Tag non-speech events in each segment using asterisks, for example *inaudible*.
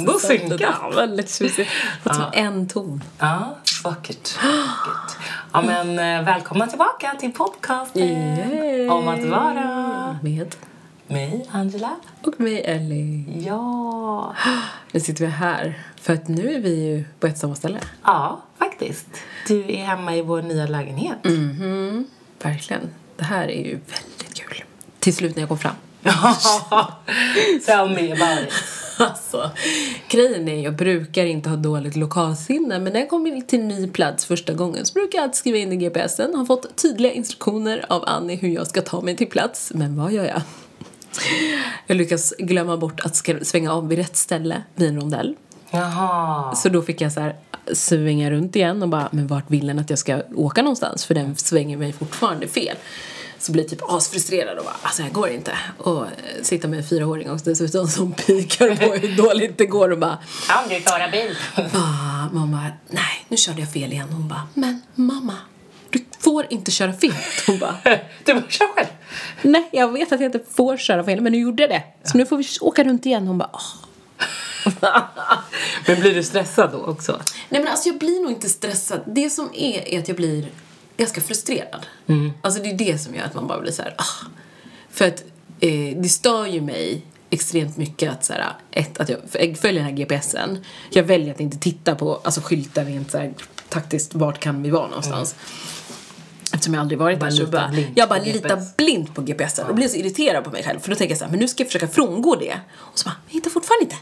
Ändå synkat. Ja, väldigt tjusigt. Och ta en ton. Ja, vackert. vackert. Ja, men eh, välkomna tillbaka till podcasten Yay. om att vara Med mig, Angela. och mig Ellie. Ja. Nu sitter vi här. För att nu är vi ju på ett samma ställe. Ja, faktiskt. Du är hemma i vår nya lägenhet. Mhm. Verkligen. Det här är ju väldigt kul. Till slut när jag kom fram. Ja, Tell me about it. *laughs* Alltså, grejen är jag brukar inte ha dåligt lokalsinne men när jag kommer till en ny plats första gången så brukar jag alltid skriva in i GPSen. Har fått tydliga instruktioner av Annie hur jag ska ta mig till plats. Men vad gör jag? Jag lyckas glömma bort att svänga av vid rätt ställe vid en rondell. Jaha. Så då fick jag så här svänga runt igen och bara, men vart vill den att jag ska åka någonstans? För den svänger mig fortfarande fel. Så blir jag typ asfrustrerad och bara, alltså det här går inte. Och eh, sitta med en fyraåring och dessutom som pikar på hur dåligt det går och bara, Kan du köra bil? ah, mamma, nej nu körde jag fel igen. Hon bara, men mamma, du får inte köra fel. Hon bara, *laughs* Du bara, kör själv. nej jag vet att jag inte får köra fel men du gjorde det. Så nu får vi åka runt igen. Hon bara, ah. *laughs* Men blir du stressad då också? Nej men alltså jag blir nog inte stressad. Det som är, är att jag blir ganska frustrerad. Alltså det är det som gör att man bara blir så här, ah. För att eh, det stör ju mig extremt mycket att så här, ett, att jag, följer den här GPSen. Jag väljer att inte titta på alltså, skyltar rent så här, taktiskt, vart kan vi vara någonstans. Eftersom jag aldrig varit där så bara, jag bara litar blint på GPSen och blir så irriterad på mig själv för då tänker jag så här, men nu ska jag försöka frångå det. Och så bara, jag hittar fortfarande inte.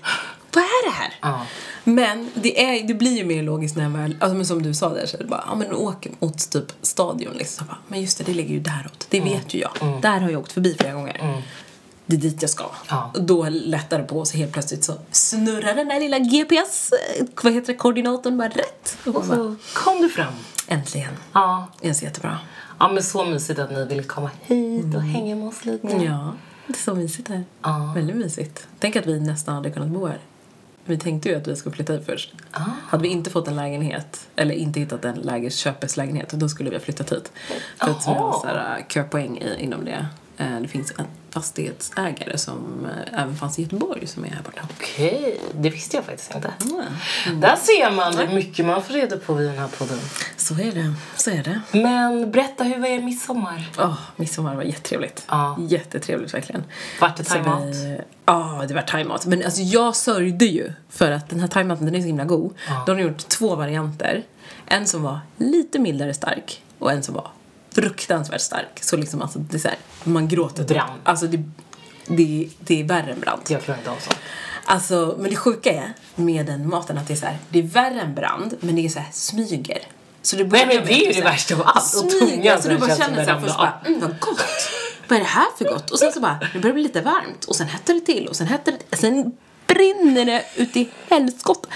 Vad är det här? Ja. Men det, är, det blir ju mer logiskt när jag väl, alltså men som du sa där, så är det bara, ja men åk mot typ stadion liksom. Så bara, men just det, det ligger ju däråt. Det vet ju jag. Där har jag åkt förbi flera gånger. Det är dit jag ska. Ja. Och då lättar det på så helt plötsligt så snurrar den där lilla GPS, eh, vad heter det, koordinaten bara rätt. Och Och bara, så kom du fram. äntligen. Ja. Det känns jättebra. Ja, men så mysigt att ni vill komma hit och hänga med oss lite. Ja, det är så mysigt här. Ja. Väldigt mysigt. Tänk att vi nästan hade kunnat bo här. Vi tänkte ju att vi skulle flytta hit först. Ah. Hade vi inte fått en lägenhet, eller inte hittat en läge, köpeslägenhet, då skulle vi ha flyttat hit. För att vi har så här, köpoäng i, inom det. Eh, Det finns en fastighetsägare som eh, även fanns i Göteborg som är här borta. Okej, det visste jag faktiskt inte. Mm. Där ser man hur mycket man får reda på vid den här podden. Så är det. Så är det. Men berätta, hur var er midsommar? Åh, midsommar var jättetrevligt. Ja. Jättetrevligt verkligen. Vart det thaimat? Ja, det var thaimat. Men alltså jag sörjde ju för att den här thaimaten den är så himla god. De har gjort två varianter. En som var lite mildare stark och en som var fruktansvärt stark. Så liksom alltså, det är så här, man gråter. typ. Brand. Alltså det, det, det är värre än brand. Jag klarar inte av sånt. Alltså, men det sjuka är med den maten att det är så här, det är värre än brand, men det är så här smyger. Så det Nej, men det är ju det värsta av allt. Och tungan så du bara känner som så här den först bara, mm, vad gott. Vad är det här för gott? Och sen så bara, det börjar bli lite varmt. Och sen hettar det till och sen hettar det Sen brinner det ut i helskott.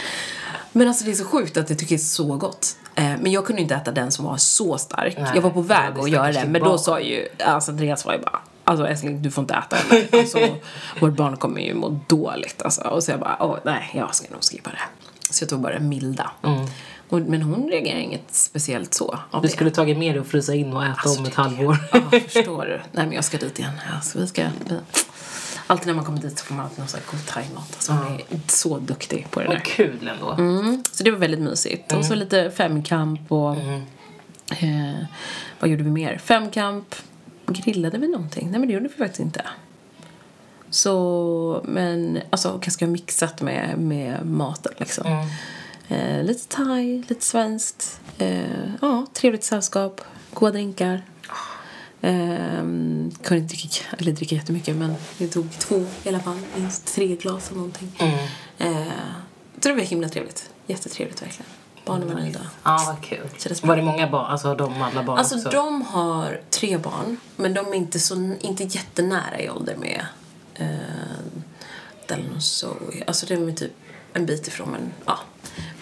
Men alltså det är så sjukt att jag tycker det är så gott. Eh, Men jag kunde inte äta den som var så stark. Nej, jag var på väg att göra det. ditt Men då sa ju, alltså Andreas var ju bara, alltså älskling du får inte äta den där. Alltså, *laughs* vårt barn kommer ju må dåligt alltså. Och så jag bara, åh nej jag ska nog skippa det. Så jag tog bara det milda. Och, men hon reagerar inget speciellt så Du det. skulle tagit med dig och frysa in och äta Alltså, om ett halvår. Ja, förstår du. Nej men jag ska dit igen. Alltså, vi ska, vi... Alltid när man kommer dit så får man alltid någon sån här god thaimat. Alltså, hon är så duktig på det där. kul ändå. Mm, så det var väldigt mysigt. Och så lite femkamp och... Eh, vad gjorde vi mer? Femkamp. Grillade vi någonting? Nej men det gjorde vi faktiskt inte. Så, men alltså ganska mixat med, med maten liksom. Eh, lite thai, lite svenskt. Eh, ja, trevligt sällskap. Goda drinkar. Um, kunde inte dricka, eller dricka jättemycket men vi tog två i alla fall. Minst tre glas eller någonting. Eh, så det var himla trevligt. Jättetrevligt verkligen. Barnen var nöjda. Ja, vad kul. Kändes Var det många barn? Alltså de alla barn Alltså också? de har tre barn, men de är inte, så, inte jättenära i ålder med eh, Dylan och Zoe. Alltså de är typ en bit ifrån, men ja.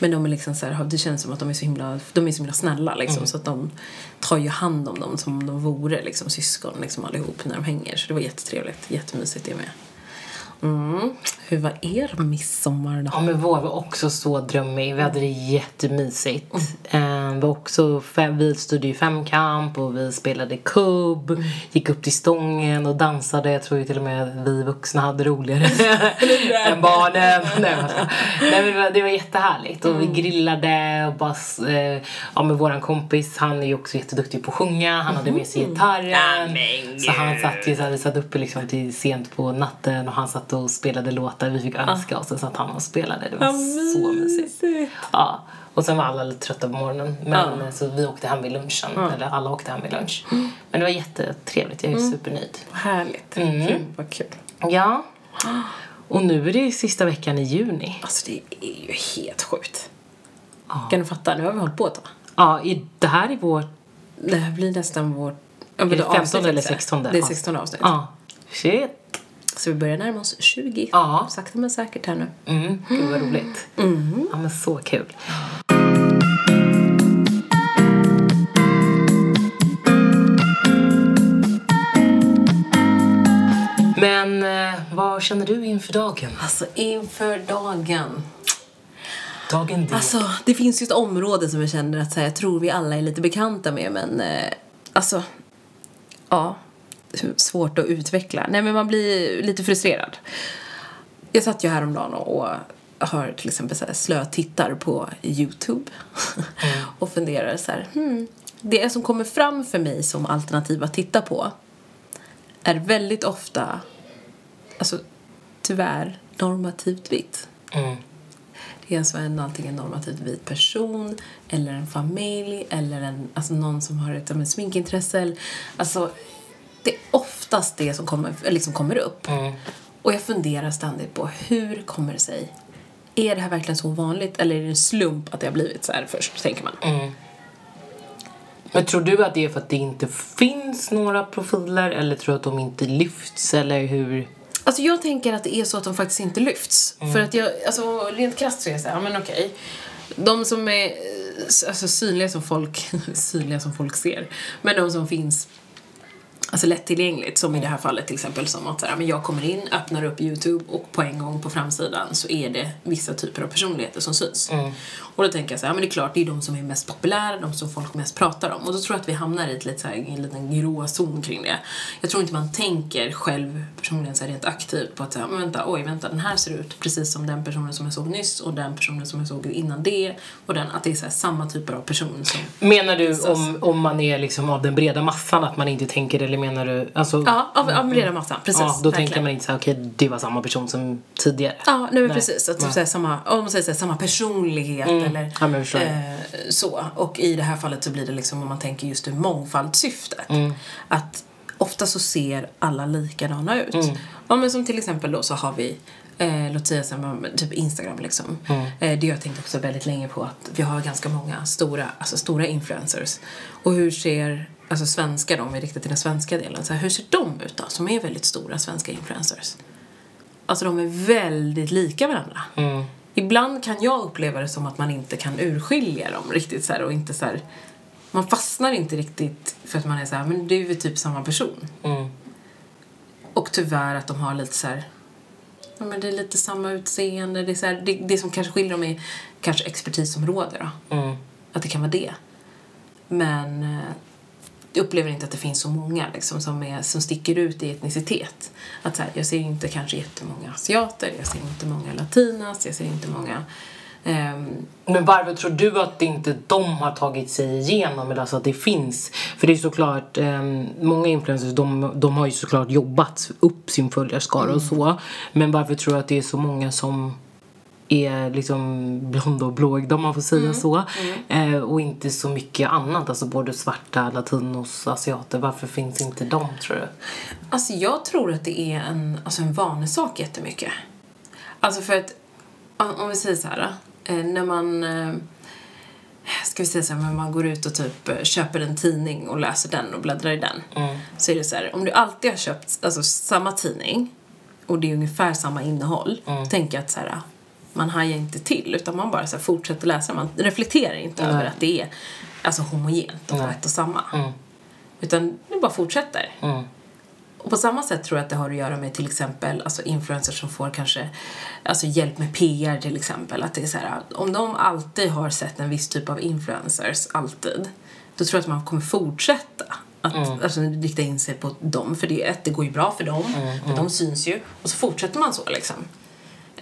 Men de är liksom så här, det känns som att de är så himla, de är så himla snälla liksom, så att de tar ju hand om dem som om de vore liksom syskon liksom allihop när de hänger. Så det var jättetrevligt, jättemysigt det med. Mm. Hur var er midsommar då? Ja, men vår var också så drömmig. Vi hade det jättemysigt. Mm. vi, också fem, vi stod i femkamp och vi spelade kubb. Mm. Gick upp till stången och dansade. Jag tror ju till och med att vi vuxna hade roligare *laughs* än barnen. *laughs* Nej, men det, var, det var jättehärligt. Och mm. vi grillade och bara... Eh, ja, men våran kompis, han är ju också jätteduktig på att sjunga. Han hade med sig mm. gitarren. så han satt ju så här, vi satt uppe liksom till sent på natten och han satt och spelade låtar. Vi fick önska och så satt han och spelade. Det var ja, så mysigt. Ja. Och sen var alla lite trötta på morgonen. Men, ja. Så vi åkte hem vid lunchen. Ja. Eller alla åkte hem vid lunch. Mm. Men det var jättetrevligt. Jag är mm. supernöjd. Härligt. Mm. Gud vad kul. Ja. Och nu är det sista veckan i juni. Alltså det är ju helt sjukt. Ja. Kan du fatta? Nu har vi hållit på ett tag. Ja, det här är vår... Det här blir nästan vårt... Är det 15 eller 16? Det är 16 avsnitt. Ja. Shit. Så vi börjar närma oss 20. Ja. Sakta men säkert här nu. Mm. Gud vad roligt. Mm. Ja men så kul. Men eh, vad känner du inför dagen? Alltså inför dagen. Dagen D. Alltså det finns ju ett område som jag känner att här, jag tror vi alla är lite bekanta med men eh, alltså ja svårt att utveckla. Nej, men man blir lite frustrerad. Jag satt ju häromdagen och har till exempel så här slötittar på Youtube mm. *laughs* och funderar så här, hmm, det som kommer fram för mig som alternativ att titta på är väldigt ofta, alltså tyvärr, normativt vitt. Mm. Det är alltså en antingen normativt vit person eller en familj eller en, alltså någon som har ett sminkintresse. Alltså det är oftast det som kommer, liksom kommer upp. Mm. Och jag funderar ständigt på hur kommer det sig? Är det här verkligen så vanligt eller är det en slump att det har blivit så här först, tänker man. Mm. Men tror du att det är för att det inte finns några profiler eller tror du att de inte lyfts eller hur? Alltså jag tänker att det är så att de faktiskt inte lyfts. Mm. För att jag, alltså rent krasst så är jag såhär, men okej. De som är alltså, synliga som folk, *laughs* synliga som folk ser. Men de som finns alltså lättillgängligt. Som i det här fallet till exempel som att här, men jag kommer in, öppnar upp Youtube och på en gång på framsidan så är det vissa typer av personligheter som syns. Mm. Och då tänker jag så här, men det är klart det är de som är mest populära, de som folk mest pratar om. Och då tror jag att vi hamnar i ett lite så här, en liten grå zon kring det. Jag tror inte man tänker själv personligen så här, rent aktivt på att säga, men vänta, oj vänta, den här ser ut precis som den personen som jag såg nyss och den personen som jag såg innan det och den, att det är så här, samma typer av person som Menar du om, om man är liksom av den breda massan att man inte tänker eller menar du? Alltså, ja, av, av breda massan. Precis. Ja, då tänker man inte så okej, okay, det var samma person som tidigare. Ja, nej, men precis. Att, typ, såhär, samma, om man säger såhär, samma personlighet mm. eller ja, eh, så. Och i det här fallet så blir det liksom om man tänker just ur mångfaldssyftet. Mm. Att ofta så ser alla likadana ut. Mm. Ja, men som till exempel då så har vi Eh, låt säga som typ Instagram liksom. Mm. Eh, det jag tänkt också väldigt länge på att vi har ganska många stora, alltså stora influencers. Och hur ser alltså svenska då, om vi riktar till den svenska delen, så här, hur ser de ut då, som är väldigt stora svenska influencers? Alltså de är väldigt lika varandra. Mm. Ibland kan jag uppleva det som att man inte kan urskilja dem riktigt så här, och inte så här, man fastnar inte riktigt för att man är så här, men det är ju typ samma person. Mm. Och tyvärr att de har lite så här, ja men det är lite samma utseende, det är så här, det, det som kanske skiljer dem är kanske expertisområde då. Mm. Att det kan vara det. Men eh, jag upplever inte att det finns så många liksom, som, är, som sticker ut i etnicitet. Att så här, jag ser inte kanske jättemånga asiater, jag ser inte många latinas, jag ser inte många Um, men varför tror du att inte de har tagit sig igenom? Eller alltså att det finns? För det är såklart, um, många influencers de, de har ju såklart jobbat upp sin följarskara mm. och så. Men varför tror du att det är så många som är liksom blonda och blåögda om man får säga mm. så. Mm. Eh, och inte så mycket annat, alltså både svarta, latinos, asiater. Varför finns inte de tror du? Alltså jag tror att det är en, alltså en vanesak jättemycket. Alltså för att, om vi säger så här, eh, när man eh, ska vi säga så här, när man går ut och typ eh, köper en tidning och läser den och bläddrar i den. Mm. Så är det så här, om du alltid har köpt alltså, samma tidning och det är ungefär samma innehåll. Mm. Tänk att så här, man hajar inte till utan man bara så fortsätter läsa. Man reflekterar inte Nej. över att det är alltså, homogent och ett och samma. Mm. Utan det bara fortsätter. Mm. Och på samma sätt tror jag att det har att göra med till exempel alltså influencers som får kanske alltså hjälp med PR till exempel. Att det är så här, om de alltid har sett en viss typ av influencers, alltid, då tror jag att man kommer fortsätta att alltså, rikta in sig på dem. För det, ett, det går ju bra för dem, för de syns ju. Och så fortsätter man så liksom.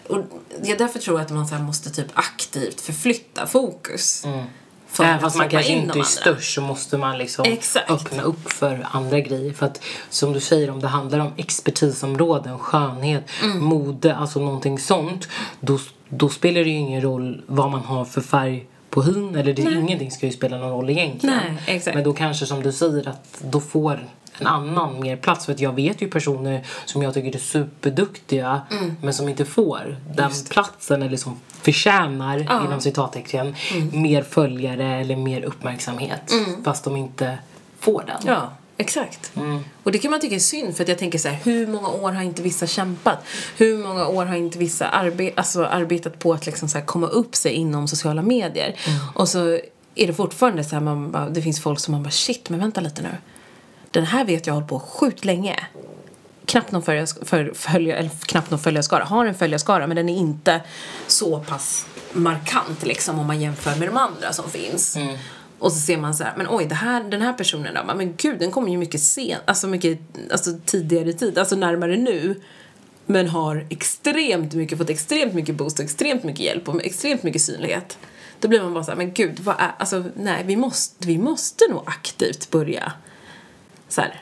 Och är därför tror jag att man så måste typ aktivt förflytta fokus. För Även fast man kanske in inte är störst så måste man liksom Exakt. öppna upp för andra grejer. För att som du säger, om det handlar om expertisområden, skönhet, Mm. mode, alltså någonting sånt. Då, då spelar det ju ingen roll vad man har för färg på hyn. Eller det, ingenting ska ju spela någon roll egentligen. Nej, exakt. Men då kanske som du säger att då får en annan mer plats. För att jag vet ju personer som jag tycker är superduktiga Mm. men som inte får den platsen eller som förtjänar inom citattecken Mm. mer följare eller mer uppmärksamhet fast de inte får den. Ja, exakt. Och det kan man tycka är synd för att jag tänker så här, hur många år har inte vissa kämpat? Hur många år har inte vissa arbe alltså, arbetat på att liksom så komma upp sig inom sociala medier? Och så är det fortfarande så här, man bara, det finns folk som man bara shit, men vänta lite nu. Den här vet jag har hållit på sjukt länge. Knappt någon, följar, för, följa, eller knappt någon följarskara. Har en följarskara men den är inte så pass markant liksom om man jämför med de andra som finns. Och så ser man så här, men oj, det här, den här personen då, men gud, den kommer ju mycket sen, alltså mycket alltså tidigare i tid, alltså närmare nu. Men har extremt mycket, fått extremt mycket boost och extremt mycket hjälp och extremt mycket synlighet. Då blir man bara så här, men gud, vad är, alltså nej, vi måste, vi måste nog aktivt börja så här,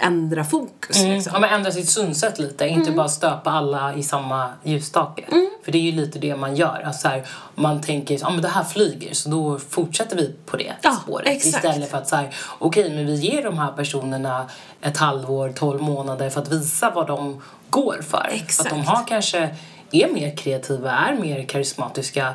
ändra fokus Mm. liksom. Ja, men ändra sitt synsätt lite, inte bara stöpa alla i samma ljusstake. För det är ju lite det man gör. Alltså så här, man tänker att ah, men det här flyger så då fortsätter vi på det Ja, spåret. exakt. Istället för att säga okej men vi ger de här personerna ett halvår, tolv månader för att visa vad de går för. För att de Exakt. har kanske är mer kreativa, är mer karismatiska.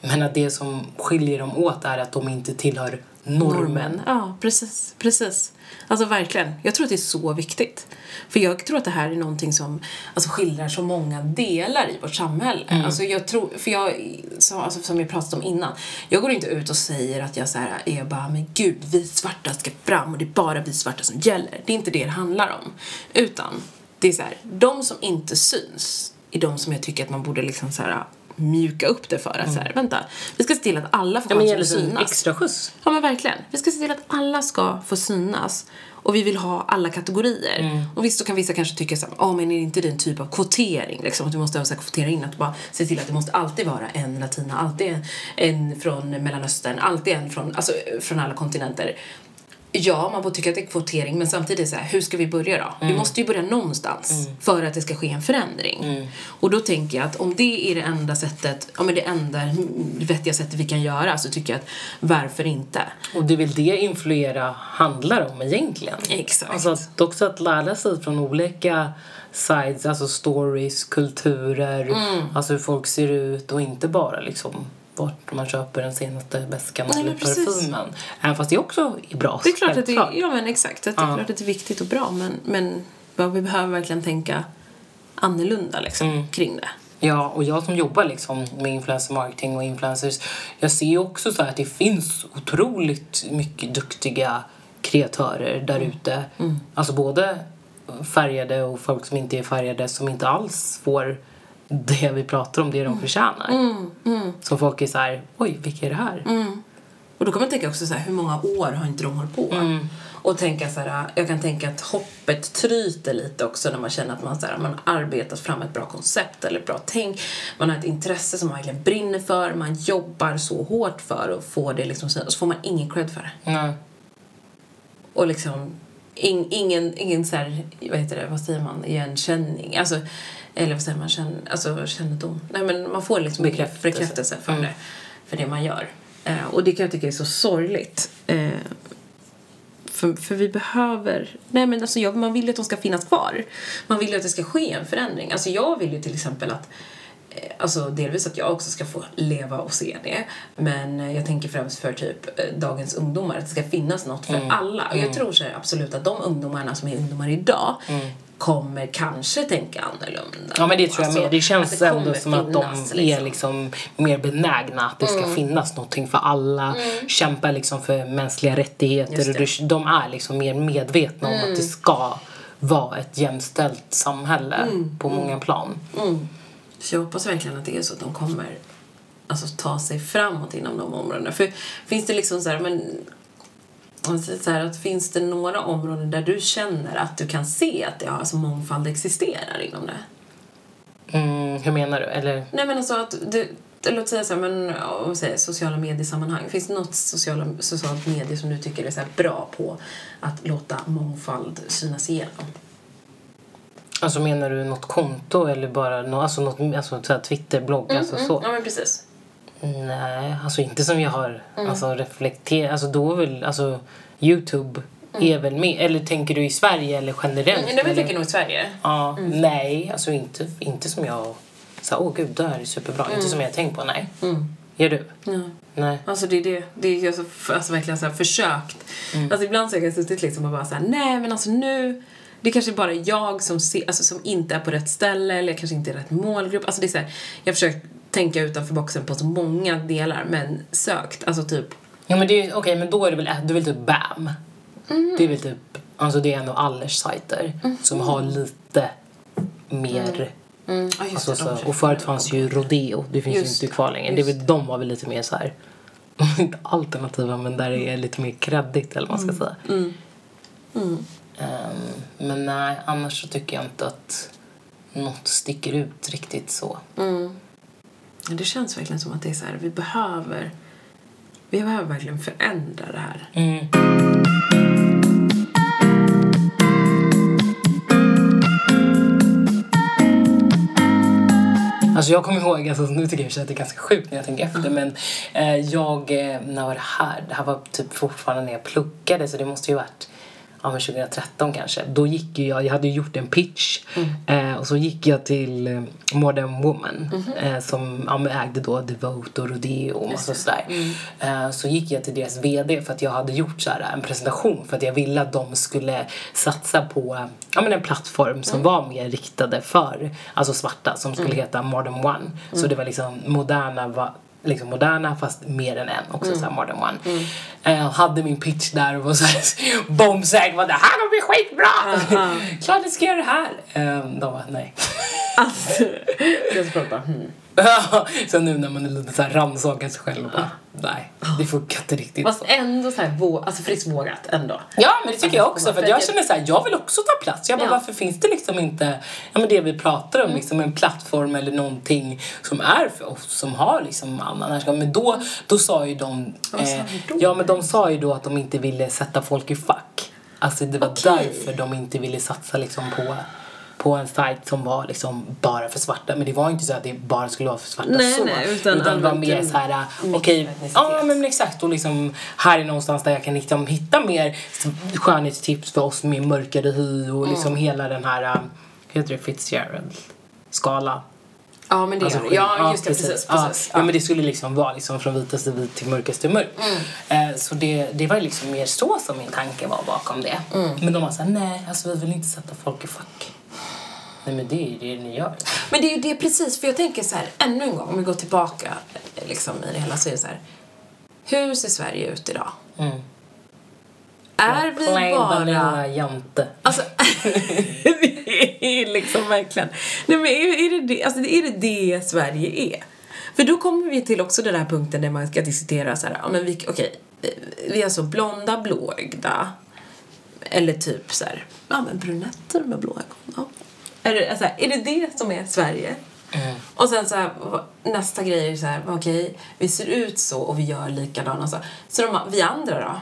Men att det som skiljer dem åt är att de inte tillhör normen. Ja, precis. precis. Alltså verkligen. Jag tror att det är så viktigt. För jag tror att det här är någonting som alltså, skildrar så många delar i vårt samhälle. Mm. Alltså, jag tror, för jag, så, alltså, som vi pratade om innan, jag går inte ut och säger att jag så här, är bara, men gud, vi svarta ska fram och det är bara vi svarta som gäller. Det är inte det det handlar om. Utan, det är så här, de som inte syns är de som jag tycker att man borde liksom så här mjuka upp det för. Att så här, vänta, vi ska se till att alla får Mm. Ja, chansen ge att synas. extra skjuts. Ja men verkligen. Vi ska se till att alla ska få synas. Och vi vill ha alla kategorier. Mm. Och visst, då kan vissa kanske tycka såhär, oh, men är det inte en typ av kvotering? Liksom, att du måste så här, kvotera in, att bara se till att det måste alltid vara en latina, alltid en, en från Mellanöstern, alltid en från, alltså, från alla kontinenter. Ja, man får tycka att det är kvotering, men samtidigt så här, hur ska vi börja då? Mm. Vi måste ju börja någonstans för att det ska ske en förändring. Mm. Och då tänker jag att om det är det enda sättet, ja men det enda vettiga sättet vi kan göra så tycker jag att varför inte? Och det är väl det influera handlar om egentligen. Exakt. Alltså att också att lära sig från olika sides, alltså stories, kulturer, Mm. alltså hur folk ser ut och inte bara liksom vart man köper den senaste väskan Nej, eller parfymen. Även fast det också är bra. Det är klart att det, självklart. ja men exakt, att det är Ja. klart att det är viktigt och bra men, men vi behöver verkligen tänka annorlunda liksom, Mm. kring det. Ja, och jag som jobbar liksom med influencer marketing och influencers, jag ser också så här att det finns otroligt mycket duktiga kreatörer där ute. Alltså både färgade och folk som inte är färgade som inte alls får *laughs* det vi pratar om, det de förtjänar. Så folk är så här, oj, vilka är det här? Och då kan man tänka också så här, hur många år har inte de hållit på? Mm. Och tänka så här, jag kan tänka att hoppet tryter lite också när man känner att man, så här, man arbetat fram ett bra koncept eller ett bra tänk. Man har ett intresse som man verkligen brinner för, man jobbar så hårt för att få det liksom, och så får man ingen cred för det. Nej. Och liksom in, ingen, ingen så här, vad heter det, vad säger man, igenkänning. Alltså, eller vad säger man, känn, alltså kännedom. Nej men man får liksom Bekräftelse. bekräftelse för, Mm. det, för det man gör. Eh, och det kan jag tycka är så sorgligt. Eh, för, för vi behöver... Nej men alltså jag, man vill ju att de ska finnas kvar. Man vill ju att det ska ske en förändring. Alltså jag vill ju till exempel att eh, Alltså delvis att jag också ska få leva och se det. Men eh, jag tänker främst för typ eh, dagens ungdomar. Att det ska finnas något för Mm. alla. Och jag tror så här, absolut att de ungdomarna som är ungdomar idag kommer kanske tänka annorlunda. Mm. Ja men det tror jag Alltså, med. Det känns att det ändå som att de finnas, är liksom. liksom mer benägna att det ska Mm. finnas någonting för alla. Kämpar liksom för mänskliga rättigheter och. Mm. de är liksom mer medvetna om att det ska vara ett jämställt samhälle på många plan. Så jag hoppas verkligen att det är så att de kommer alltså, ta sig framåt inom de områdena. För finns det liksom så här, men så här, att finns det några områden där du känner att du kan se att det, alltså, mångfald existerar inom det? Mm, hur menar du? Eller? Nej men alltså att du, låt säga så här, men om säger sociala mediesammanhang. Finns det något sociala, socialt medie som du tycker är så bra på att låta mångfald synas igenom? Alltså menar du något konto eller bara nå- alltså något, alltså så här Twitter, blogg, alltså så? Ja men precis. Nej, alltså inte som jag har alltså, reflekterat. Alltså då väl, alltså Youtube är väl med. Eller tänker du i Sverige eller generellt? Men jag tänker nog i Sverige. Ja, nej, alltså inte, inte som jag... Här, åh gud, det här är superbra. Inte som jag tänkt på, nej. Gör du? Ja. Nej. Alltså det är det. Det är alltså, alltså verkligen så här försökt. Alltså ibland så har jag suttit liksom och bara så här, nej men alltså nu det är kanske bara jag som, ser, alltså, som inte är på rätt ställe eller jag kanske inte är rätt målgrupp. Alltså det är så här, jag har försökt tänka utanför boxen på så många delar men sökt, alltså typ Ja, men det är okej, men då är det väl, det är väl typ BAM. Det är väl typ, alltså det är en av Allers sajter som har lite mer Mm, just Alltså, det, så, och förut fanns ju Rodeo, det finns Just ju inte kvar längre. Det är väl, de var väl lite mer så här, *laughs* inte alternativa men där det är lite mer kreddigt eller vad man ska säga. Ehm, men nej, annars så tycker jag inte att något sticker ut riktigt så. Men det känns verkligen som att det är så här, vi behöver vi behöver verkligen förändra det här. Alltså jag kommer ihåg, alltså, nu tycker jag att det är ganska sjukt när jag tänker efter men eh, jag, eh, när var det här? Det här var typ fortfarande när jag pluggade så det måste ju varit ja, men 2013 kanske. Då gick ju jag, jag hade gjort en pitch eh, och så gick jag till eh, Modern Woman eh, som ja, ägde då Devote och Rodeo och massa sådär. Eh, så gick jag till deras VD för att jag hade gjort så här, en presentation för att jag ville att de skulle satsa på ja, men en plattform som var mer riktade för alltså svarta som skulle heta Modern One. Så det var liksom moderna va, liksom moderna fast mer än en också så här modern one. Eh, hade min pitch där och var så här *laughs* bombsäker att det här kommer bli skitbra! *laughs* Klart jag ska göra det här! Eh, de bara nej. Alltså, *laughs* jag ska prata. Hmm. *laughs* så nu när man är lite så här rannsakar sig själv och bara nej, det funkar inte riktigt Fast ändå så här, vå- alltså friskt vågat ändå. Ja men det tycker jag också för jag För- känner så här, jag vill också ta plats. Jag bara Ja. varför finns det liksom inte, ja men det vi pratar om liksom en plattform eller någonting som är för oss som har liksom annan Men då, då sa ju de, sa eh, då? ja men de sa ju då att de inte ville sätta folk i fack. Alltså det var Okej. därför de inte ville satsa liksom på på en sajt som var liksom bara för svarta. Men det var inte så att det bara skulle vara för svarta Nej, så. nej, utan det var mer så här, okej, etnicitet. ja men exakt och liksom här är någonstans där jag kan liksom hitta mer skönhetstips för oss med mörkare hy och liksom hela den här, um, heter det Fitzgerald skala? Ja men det Alltså, är Ja just det, precis. Ja, precis. ja, men det skulle liksom vara liksom från vitaste vit till mörkaste mörk. Mm. Eh, så det, det var liksom mer så som min tanke var bakom det. Mm. Men de var såhär, nej alltså vi vill inte sätta folk i fack. Nej men det är ju det ni gör. Men det är ju det precis, för jag tänker så här, ännu en gång, om vi går tillbaka liksom, i det hela så är det så här. Hur ser Sverige ut idag? Mm. Är vi bara... jante. Alltså, *laughs* det är liksom verkligen... Nej men är, är, det det, alltså, är det det Sverige är? För då kommer vi till också den här punkten där man ska diskutera så här, ja men vi, okej, eh, vi är så blonda, blåögda. Eller typ så här, ja men brunetter med blå ögon. Ja. Är, det, alltså, är det det som är Sverige? Och sen så här, nästa grej är så här, okej, vi ser ut så och vi gör likadana. Så, så de, vi andra då?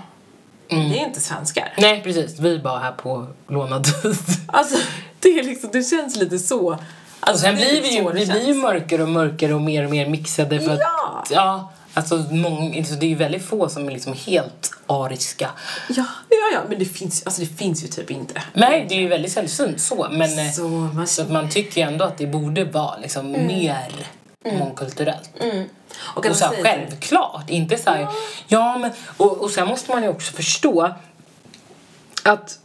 Det är inte svenskar. Nej precis, vi är bara här på lånad tid. Alltså, det är liksom, det känns lite så. Och Alltså, sen det är blir vi ju, vi blir ju mörkare och mörkare och mer och mer mixade för Ja. att, ja, alltså många, alltså, det är ju väldigt få som är liksom helt ariska. Ja, ja, ja, men det finns, alltså, det finns ju typ inte. Nej, det är ju väldigt sällsynt så, men eh, Så, man, så man tycker ju ändå att det borde vara liksom mer mångkulturellt. och kan Och så här, självklart, inte så här, ja men, och, och sen måste man ju också förstå att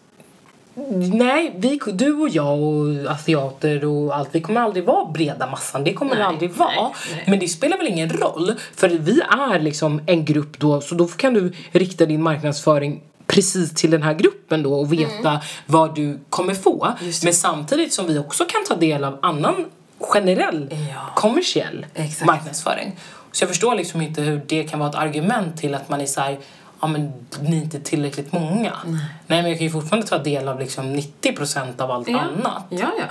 Nej, vi, du och jag och asiater och allt, vi kommer aldrig vara breda massan. Det kommer det Nej, aldrig vara. nej, nej. Men det spelar väl ingen roll, för vi är liksom en grupp då, så då kan du rikta din marknadsföring precis till den här gruppen då och veta Mm. vad du kommer få. Det. Men samtidigt som vi också kan ta del av annan generell Ja. kommersiell Exakt. marknadsföring. Så jag förstår liksom inte hur det kan vara ett argument till att man är såhär Ja men ni är inte tillräckligt många. Nej. men jag kan ju fortfarande ta del av liksom 90% av allt annat. Ja, ja.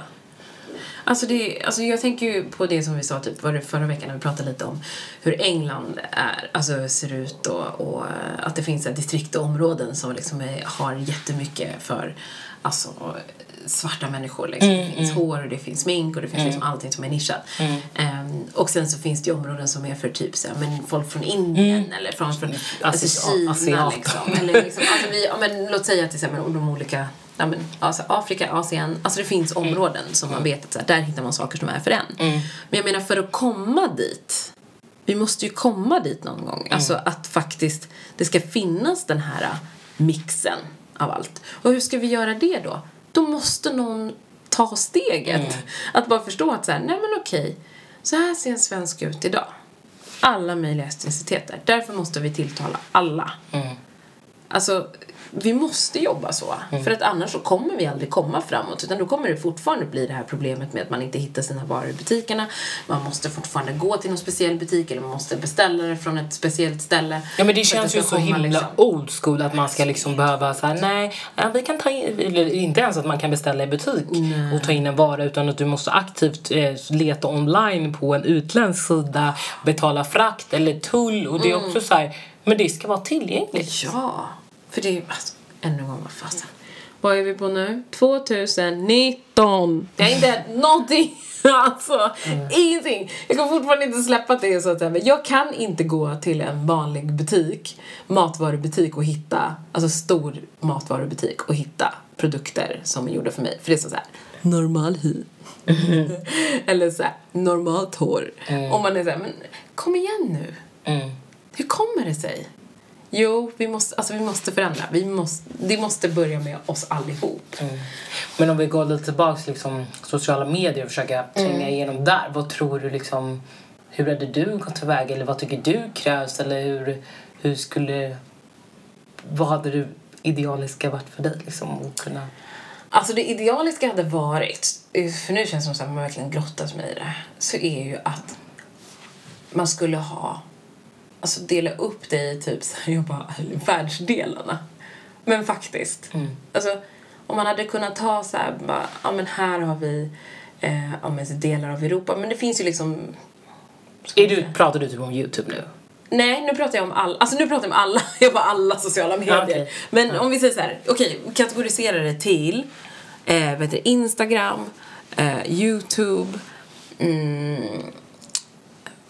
Alltså, det, alltså jag tänker ju på det som vi sa typ var det förra veckan när vi pratade lite om hur England är, alltså ser ut och, och att det finns distrikt och områden som liksom är, har jättemycket för alltså, svarta människor. Liksom. det finns hår och det finns smink och det finns liksom allting som är nischat. Ehm, och sen så finns det ju områden som är för typ så här, men folk från Indien eller från, från alltså, Kina asiater. liksom. Eller liksom, alltså vi, ja, men, låt säga till exempel de olika Ja, men, alltså Afrika, Asien, alltså det finns områden som man vet att så här, där hittar man saker som är för en. Men jag menar för att komma dit, vi måste ju komma dit någon gång. Alltså att faktiskt det ska finnas den här mixen av allt. Och hur ska vi göra det då? Då måste någon ta steget. Att bara förstå att så här, nej men okej, så här ser en svensk ut idag. Alla möjliga etniciteter. Därför måste vi tilltala alla. Alltså, vi måste jobba så. För att annars så kommer vi aldrig komma framåt. Utan då kommer det fortfarande bli det här problemet med att man inte hittar sina varor i butikerna. Man måste fortfarande gå till någon speciell butik eller man måste beställa det från ett speciellt ställe. Ja men det känns ju så himla liksom. old school att man ska liksom behöva så här, nej, vi kan ta in, eller inte ens att man kan beställa i butik och ta in en vara utan att du måste aktivt eh, leta online på en utländsk sida, betala frakt eller tull och det är också så här, men det ska vara tillgängligt. Ja, för det är ju... Alltså, ännu en gång, vad fasen. Vad är vi på nu? 2019! Det har inte hänt någonting. *laughs* Alltså, ingenting. Jag kan fortfarande inte släppa att det är så att men jag kan inte gå till en vanlig butik, matvarubutik och hitta, alltså stor matvarubutik och hitta produkter som är gjorda för mig. För det är så här, normal hy. *laughs* Eller så här, normalt hår. Och man är så här, men kom igen nu. Mm. Hur kommer det sig? Jo, vi måste, alltså vi måste förändra. Vi måste, det måste börja med oss allihop. Men om vi går lite tillbaks liksom sociala medier och försöka tränga igenom där, vad tror du liksom, hur hade du gått tillväga eller vad tycker du krävs? Eller hur, hur skulle, vad hade du idealiska varit för dig liksom att kunna? Alltså det idealiska hade varit, för nu känns det som att man verkligen grottas med i det, så är ju att man skulle ha, alltså dela upp det i typ så här, jag bara, världsdelarna. Men faktiskt. Alltså om man hade kunnat ta så här, bara, ja men här har vi eh, ja, men delar av Europa, men det finns ju liksom Är du, pratar du typ om Youtube nu? Nej, nu pratar jag om alla. Alltså nu pratar jag om alla. *laughs* Jag bara alla sociala medier. okej. Men om vi säger så här, okej, kategorisera det till eh, heter det, Instagram, eh, Youtube. Mm,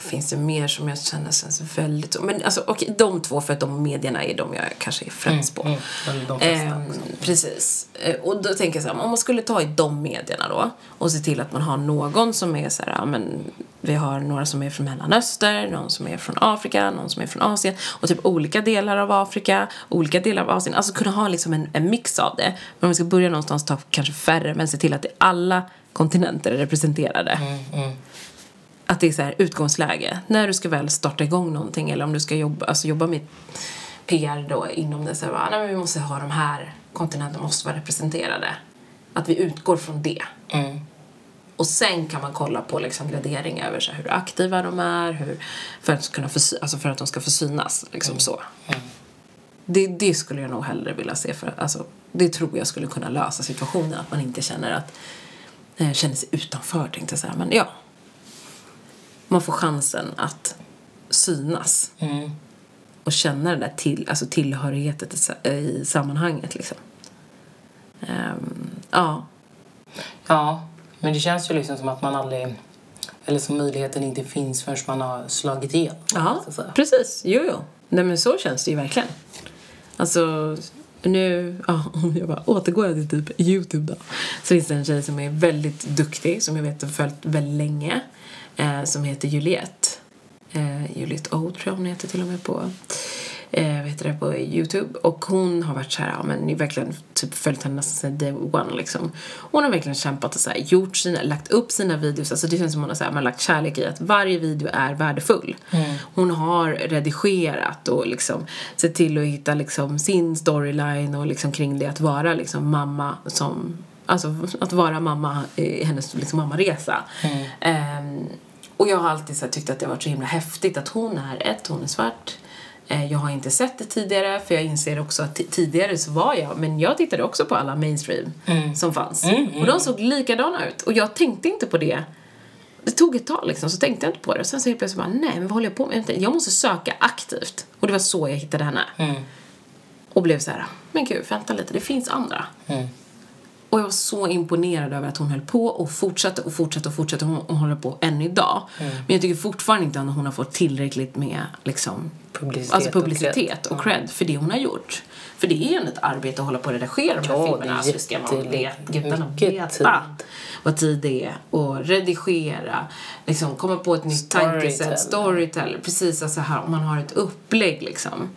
finns det mer som jag känner känns väldigt... Men alltså okej, de två för att de medierna är de jag kanske är främst på. Mm, flesta Ehm, också. precis. Eh, och då tänker jag så här, om man skulle ta i de medierna då och se till att man har någon som är så här, men vi har några som är från Mellanöstern, någon som är från Afrika, någon som är från Asien och typ olika delar av Afrika, olika delar av Asien. Alltså kunna ha liksom en, en mix av det. Men om vi ska börja någonstans ta kanske färre men se till att det alla kontinenter är representerade. Att det är så här utgångsläge. När du ska väl starta igång någonting eller om du ska jobba, alltså jobba med PR då inom det så här, nej men vi måste ha de här kontinenterna måste vara representerade. Att vi utgår från det. Mm. Och sen kan man kolla på liksom gradering över så här, hur aktiva de är, hur, för, att kunna få, sy- alltså för att de ska få synas. Liksom så. Det, det skulle jag nog hellre vilja se. För, alltså, det tror jag skulle kunna lösa situationen. Att man inte känner att eh, känner sig utanför. Tänkte jag säga. Men ja. Man får chansen att synas. Mm. Och känna den där till, alltså tillhörigheten i, sa- i sammanhanget. Liksom. Ehm, ja. Ja, men det känns ju liksom som att man aldrig... Eller som möjligheten inte finns förrän man har slagit igenom. Ja, precis. Jo, jo. Nej, men så känns det ju verkligen. Alltså, nu, ja, om *laughs* jag bara återgår jag till typ Youtube då. Så finns det en tjej som är väldigt duktig, som jag vet har följt väldigt länge. Eh, som heter Juliette. Eh, Juliette O tror jag hon heter till och med på eh, heter det, på Youtube. Och hon har varit så här, ja men ni verkligen typ följt henne nästan sedan day one liksom. Hon har verkligen kämpat och så här, gjort sina, lagt upp sina videos. Alltså det känns som hon har, så här, man har lagt kärlek i att varje video är värdefull. Hon har redigerat och liksom sett till att hitta liksom sin storyline och liksom kring det att vara liksom mamma som Alltså att vara mamma i hennes liksom, mammaresa. Ehm, och jag har alltid så här, tyckt att det har varit så himla häftigt att hon är ett, hon är svart. Eh, Jag har inte sett det tidigare för jag inser också att ti- tidigare så var jag, men jag tittade också på alla mainstream som fanns. Och de såg likadana ut och jag tänkte inte på det. Det tog ett tag liksom, så tänkte jag inte på det. Och sen så helt plötsligt bara, nej men vad håller jag på med? Jag måste söka aktivt. Och det var så jag hittade henne. Och blev så här, men gud, vänta lite, det finns andra. Och jag var så imponerad över att hon höll på och fortsatte och fortsatte och fortsatte. Hon, hon håller på än idag. Mm. Men jag tycker fortfarande inte att hon har fått tillräckligt med liksom, Publicitet alltså och publicitet och cred. för det hon har gjort. För det är ju ett arbete att hålla på och redigera de här Ja, är filmerna. Så det ska man jätteligt- veta, gudarna mycket veta tid. vad tid det är. Och redigera, liksom komma på ett nytt tankesätt, storytell. Precis alltså här, om man har ett upplägg liksom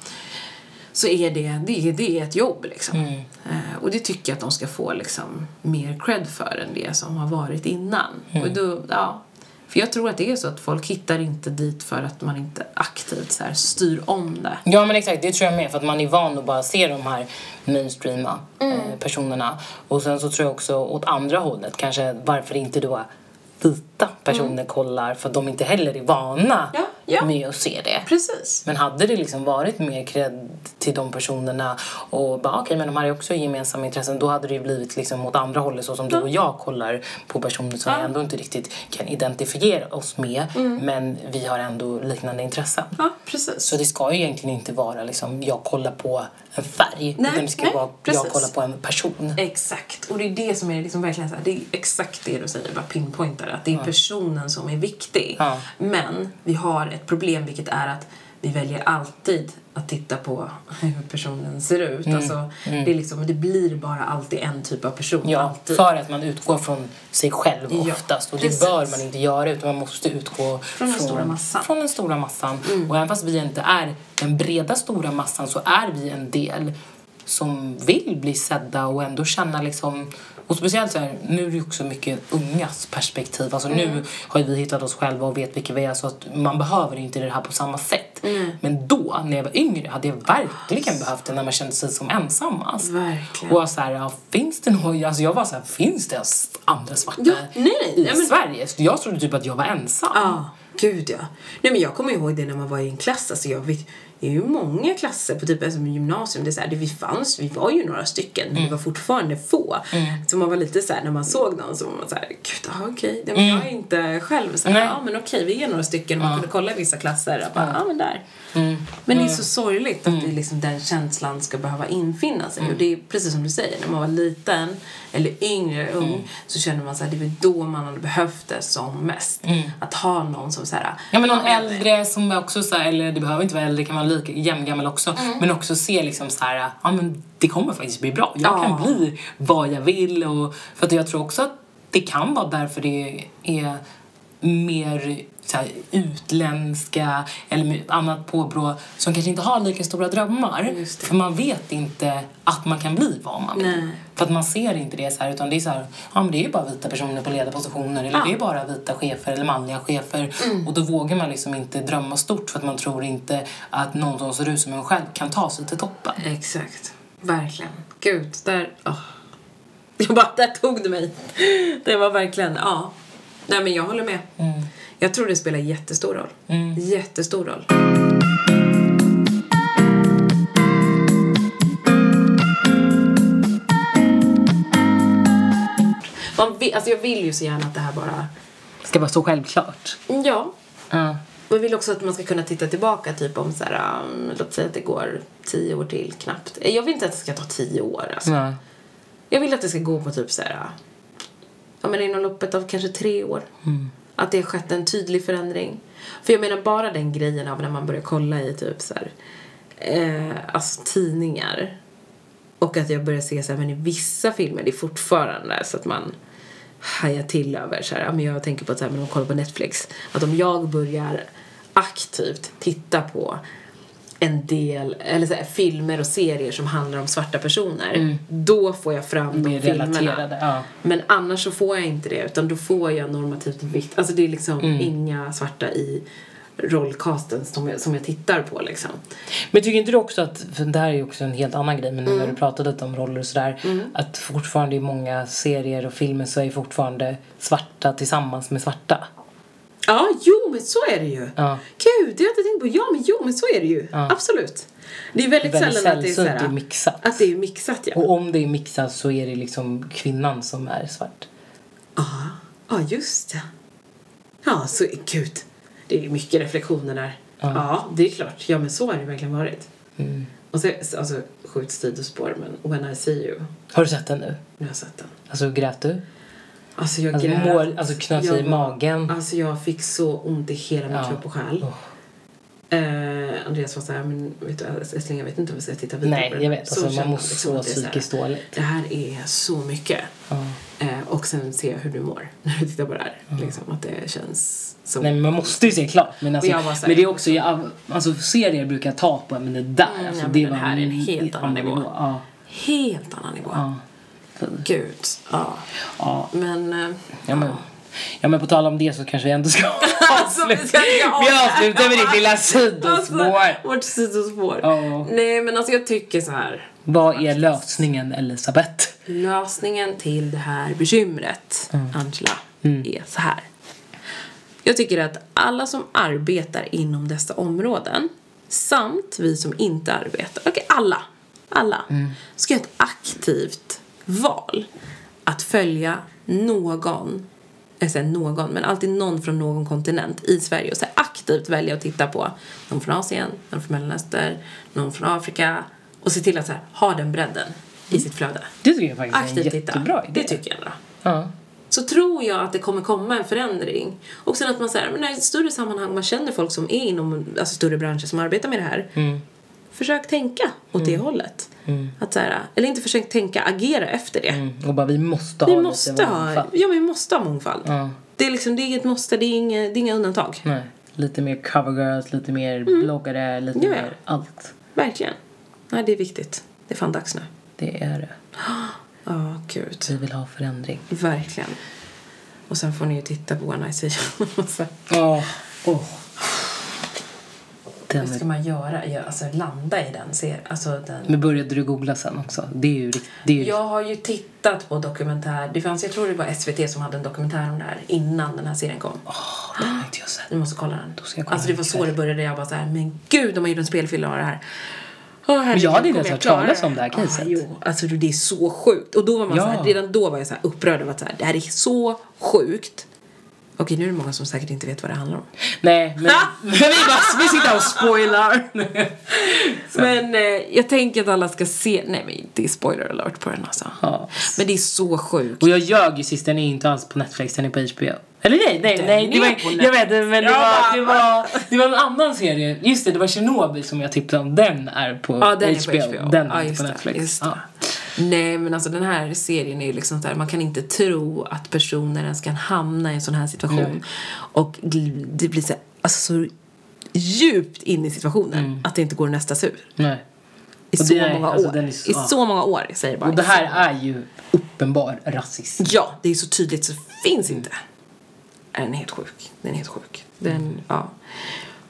så är det, det, är- det är ett jobb liksom. Mm. Eh, och det tycker jag att de ska få liksom mer cred för än det som har varit innan. Mm. Och då, ja, för jag tror att det är så att folk hittar inte dit för att man inte aktivt så här, styr om det. Ja men exakt, det tror jag med för att man är van att bara se de här mainstreama Mm. eh, personerna. Och sen så tror jag också åt andra hållet kanske varför inte då vita personer kollar för att de inte heller är vana Mm. Ja, ja. med att se det. Precis. Men hade det liksom varit mer cred till de personerna och bara okej men de här är också gemensamma intressen då hade det ju blivit liksom åt andra hållet så som du och jag kollar på personer som vi ändå inte riktigt kan identifiera oss med Mm. men vi har ändå liknande intressen. Ja, precis. Så det ska ju egentligen inte vara liksom jag kollar på en färg Nej, utan det ska nej, vara precis. jag kollar på en person. Exakt. Och det är det som är liksom verkligen så här, det är exakt det du säger, bara pinpointar att det är personen som är viktig. Ja. Men vi har ett problem vilket är att vi väljer alltid att titta på hur personen ser ut. Mm. Alltså, Det, är liksom, det blir bara alltid en typ av person. Ja, alltid. för att man utgår från sig själv Ja, oftast och det precis. bör man inte göra utan man måste utgå Från den stora massan. Mm. Från den stora massan. Och även fast vi inte är den breda stora massan så är vi en del som vill bli sedda och ändå känna liksom och speciellt så här, nu är det också mycket ungas perspektiv. Alltså Mm. nu har vi hittat oss själva och vet vilka vi är så att man behöver inte det här på samma sätt. Men då, när jag var yngre, hade jag verkligen behövt det när man kände sig som ensammast. Verkligen. Och så här, ja, finns det något, alltså jag var så här, finns det andra svarta Ja, nej, nej. i men- Sverige? Så jag trodde typ att jag var ensam. Ja, gud ja. Nej men jag kommer ihåg det när man var i en klass. Alltså jag vet, det är ju många klasser på typ alltså gymnasium. Det är så här, det vi fanns, vi var ju några stycken men vi var fortfarande få. Så man var lite så här, när man såg någon så var man så här, gud ja, okej, okay. jag är inte själv så här, ja men okej vi är några stycken. Man kunde kolla i vissa klasser och bara, ja men där. Men det är så sorgligt att det liksom den känslan ska behöva infinna sig. Och det är precis som du säger, när man var liten eller yngre, ung, så känner man så här, det är väl då man hade behövt det som mest. Att ha någon som så här, Ja men någon äldre som också så här, eller det behöver inte vara äldre, kan vara lika jämngammal också. Men också se liksom så här, ja men det kommer faktiskt bli bra. Jag Ja. kan bli vad jag vill och för att jag tror också att det kan vara därför det är mer så här, utländska eller annat påbrå som kanske inte har lika stora drömmar. För man vet inte att man kan bli vad man vill. Nej. För att man ser inte det så här utan det är så här, ja men det är ju bara vita personer på ledarpositioner eller Ja. det är bara vita chefer eller manliga chefer och då vågar man liksom inte drömma stort för att man tror inte att någon som ser ut som en själv kan ta sig till toppen. Exakt. Verkligen. Gud, där... åh. *laughs* Jag bara, där tog du mig. Det var verkligen, ja. Nej men jag håller med. Jag tror det spelar jättestor roll. Jättestor roll. Man vill, alltså jag vill ju så gärna att det här bara... Ska vara så självklart. Ja. Ja. Jag vill också att man ska kunna titta tillbaka typ om så här, um, låt säga att det går tio år till knappt. Jag vill inte att det ska ta tio år alltså. Ja. Jag vill att det ska gå på typ så här, ja men inom loppet av kanske tre år. Att det har skett en tydlig förändring. För jag menar bara den grejen av när man börjar kolla i typ så här, eh, alltså tidningar. Och att jag börjar se så här, men i vissa filmer, det är fortfarande så att man hajar till över så här, ja, men jag tänker på så här, men om man kollar på Netflix, att om jag börjar aktivt titta på en del, eller så här, filmer och serier som handlar om svarta personer, då får jag fram de Mm. Mer filmerna. ja. Men annars så får jag inte det, utan då får jag normativt vitt. Alltså det är liksom Mm. inga svarta i rollcasten som jag, som jag tittar på liksom. Men tycker inte du också att, för det här är ju också en helt annan grej, men nu Mm. när du pratade lite om roller och sådär, att fortfarande i många serier och filmer så är fortfarande svarta tillsammans med svarta. Ja, jo men så är det ju. Ja. Gud, det har jag inte tänkt på. Ja, men jo men så är det ju. Absolut. Det är väldigt, Väldigt sällan att det är såhär, det är mixat. Att det är mixat ja. Och om det är mixat så är det liksom kvinnan som är svart. Ja, ja just det. Ja, så gud. Det är mycket reflektioner där. Ja. det är klart. Ja, men så har det verkligen varit. Mm. Och så, alltså, sjukt sidospår, men When I See You, Har du sett den nu? nu har jag sett den. Alltså grät du? Alltså jag Alltså, grät. mål- alltså, knöt Jag i magen. Alltså jag fick så ont i hela min Ja. kropp och själ. Oh. Eh, Andreas var såhär, men vet du Älskling jag vet inte om vi ska titta vidare Nej, på jag här." vet. Så Alltså, man mår liksom så det här, psykiskt dåligt. Det här är så mycket. Ja. Eh, och sen jag hur du mår *laughs* när du tittar på det här. Liksom, att det känns så... Nej men man måste ju se klart. Men, alltså, här- men det är också, jag, alltså serier brukar ta på men det där, Mm, alltså, ja, men det var här är en helt annan nivå. Ja. Helt annan nivå. Ja. Gud. Ja. Ja. Men... eh, Ja, men, ja men på tal om det så kanske vi ändå ska *laughs* Alltså, vi ska inte ha Vi avslutar med ditt lilla sidospår. Alltså, vårt sidospår. Ja. Nej men alltså jag tycker så här. Vad är lösningen Elisabeth? Lösningen till det här bekymret, Mm. Angela, är så här. Jag tycker att alla som arbetar inom dessa områden samt vi som inte arbetar, okej alla, alla, Mm. ska göra ett aktivt val att följa någon, jag säger någon, men alltid någon från någon kontinent i Sverige och så här aktivt välja att titta på någon från Asien, någon från Mellanöstern, någon från Afrika och se till att så här, ha den bredden i sitt flöde. Det tycker jag faktiskt är en Aktivt titta. jättebra idé. Det tycker jag ändå. Ja. Så tror jag att det kommer komma en förändring. Och sen att man säger, men när det är ett större sammanhang, man känner folk som är inom alltså, större branscher som arbetar med det här. Mm. Försök tänka åt det hållet. Att så här, eller inte försök tänka, agera efter det. Mm. Och bara vi måste Vi ha måste lite ha, mångfald. ja, vi måste ha mångfald. Ja. Det är liksom, det är inget måste, det är inga, det är inga undantag. Nej. Lite mer covergirls, lite mer bloggare, lite Mm. Ja, ja. mer allt. Verkligen. Nej, det är viktigt. Det är fan dags nu. Det är det. *gasps* Ja, gud. Vi vill ha förändring. Verkligen. Och sen får ni ju titta på One You. *laughs* Och så- Åh. Är... ska man göra? Ja, alltså landa i den serien. Alltså den... Men började du googla sen också? Det är ju det är ju... Jag har ju tittat på dokumentär. Det fanns, jag tror det var SVT som hade en dokumentär om det här innan den här serien kom. Åh, den har inte jag sett. Du måste kolla den. Då ska jag kolla alltså det var så det började. Jag bara så här, men gud de har gjort en spelfilm av det här. Åh, herregud, jag hade inte ens jag hört talas om det här caset. Ah, jo, alltså det är så sjukt. Och då var man Ja. så här, redan då var jag så här upprörd över att så här, det här är så sjukt. Okej, nu är det många som säkert inte vet vad det handlar om. Nej, men, *laughs* vi, bara, vi sitter och spoilar. *laughs* Men eh, jag tänker att alla ska se, nej men det är spoiler alert på den alltså. Ja. Men det är så sjukt. Och jag ljög ju sist, den är inte alls på Netflix, den är på HBO. Eller nej, nej, Den nej. Det var, jag vet men det var, det, var, det var en annan serie. Just det, det var Chernobyl som jag tipsade om. Den är på, Ja, den HBO. är på HBO. Den är inte just på Netflix. det. Nej, men alltså den här serien är ju liksom så här, man kan inte tro att personer ens kan hamna i en sån här situation. Nej. Och det blir så, här, alltså, så djupt in i situationen att det inte går att nästa sig ur. Nej. I så är- många alltså, år. så- I så många år, säger bara. Och det här är ju uppenbar rasism. Ja, det är så tydligt så det finns inte. Den är helt sjuk. Den är helt sjuk. Den, ja.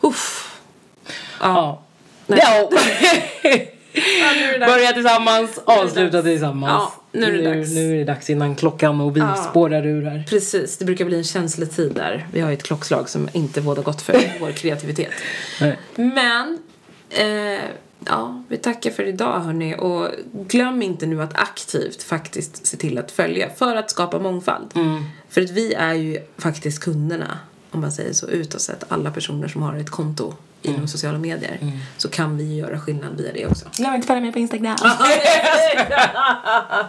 Uff. Ja. Nej. Ja. nu *laughs* är *laughs* dags. Börja tillsammans, avsluta tillsammans. Ja, nu är det dags. Nu är det dags innan klockan och vi Ja. spårar ur här. Precis, det brukar bli en känslig tid där. Vi har ju ett klockslag som inte båda gott för *laughs* vår kreativitet. Nej. Men, eh, ja, vi tackar för idag hörni. Och glöm inte nu att aktivt faktiskt se till att följa för att skapa mångfald. För att vi är ju faktiskt kunderna, om man säger så, utåt sett. Alla personer som har ett konto inom sociala medier. Så kan vi ju göra skillnad via det också. Glöm inte att följa mig på Instagram. *laughs*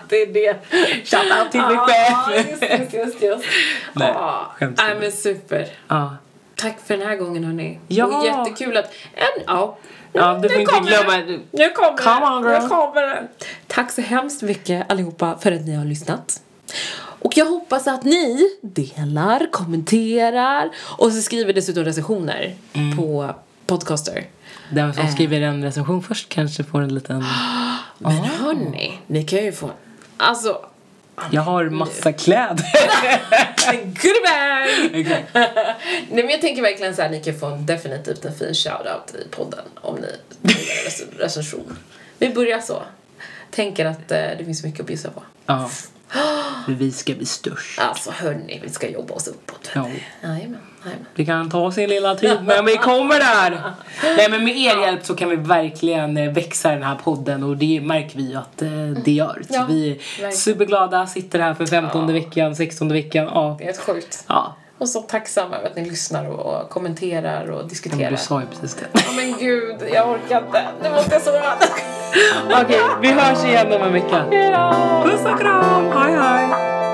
det är det. Shoutout till mig Ja, själv. just, just, just. Nej, Ja, skämt Nej, men super. Ja. Tack för den här gången hörni. Ja. Och jättekul att... En, ja. Ja, du får inte glömma- det. Nu kommer Come det. on, girl. Nu kommer det. Tack så hemskt mycket allihopa för att ni har lyssnat. Och jag hoppas att ni delar, kommenterar och så skriver dessutom recensioner Mm. på Podcaster. Den som skriver en recension först kanske får en liten... *gasps* Men hörni, ni kan ju få... Alltså... Jag har massa kläder. *laughs* Goodbye! Exakt. *laughs* Nej men jag tänker verkligen så här, ni kan få en definitivt en fin shoutout i podden om ni skriver en rec- recension. Vi börjar så. Tänker att eh, det finns mycket att bjussa på. Ja. *gasps* För vi ska bli störst. Alltså hörni, vi ska jobba oss uppåt. Ja. Jajamän, jajamän. Det kan ta sin lilla tid men vi kommer där! Nej men med er hjälp så kan vi verkligen eh, växa den här podden och det märker vi att eh, det gör. Så Ja, vi är verkligen. superglada, sitter här för 15 Ja. veckan, 16 veckan. Ja. Det är helt sjukt. ja. Och så tacksam över att ni lyssnar och kommenterar och Men diskuterar. du sa ju precis det. Ja men gud, jag orkar inte. Nu måste jag sova. Okej, vi hörs igen om en vecka. Puss och kram, hej hej!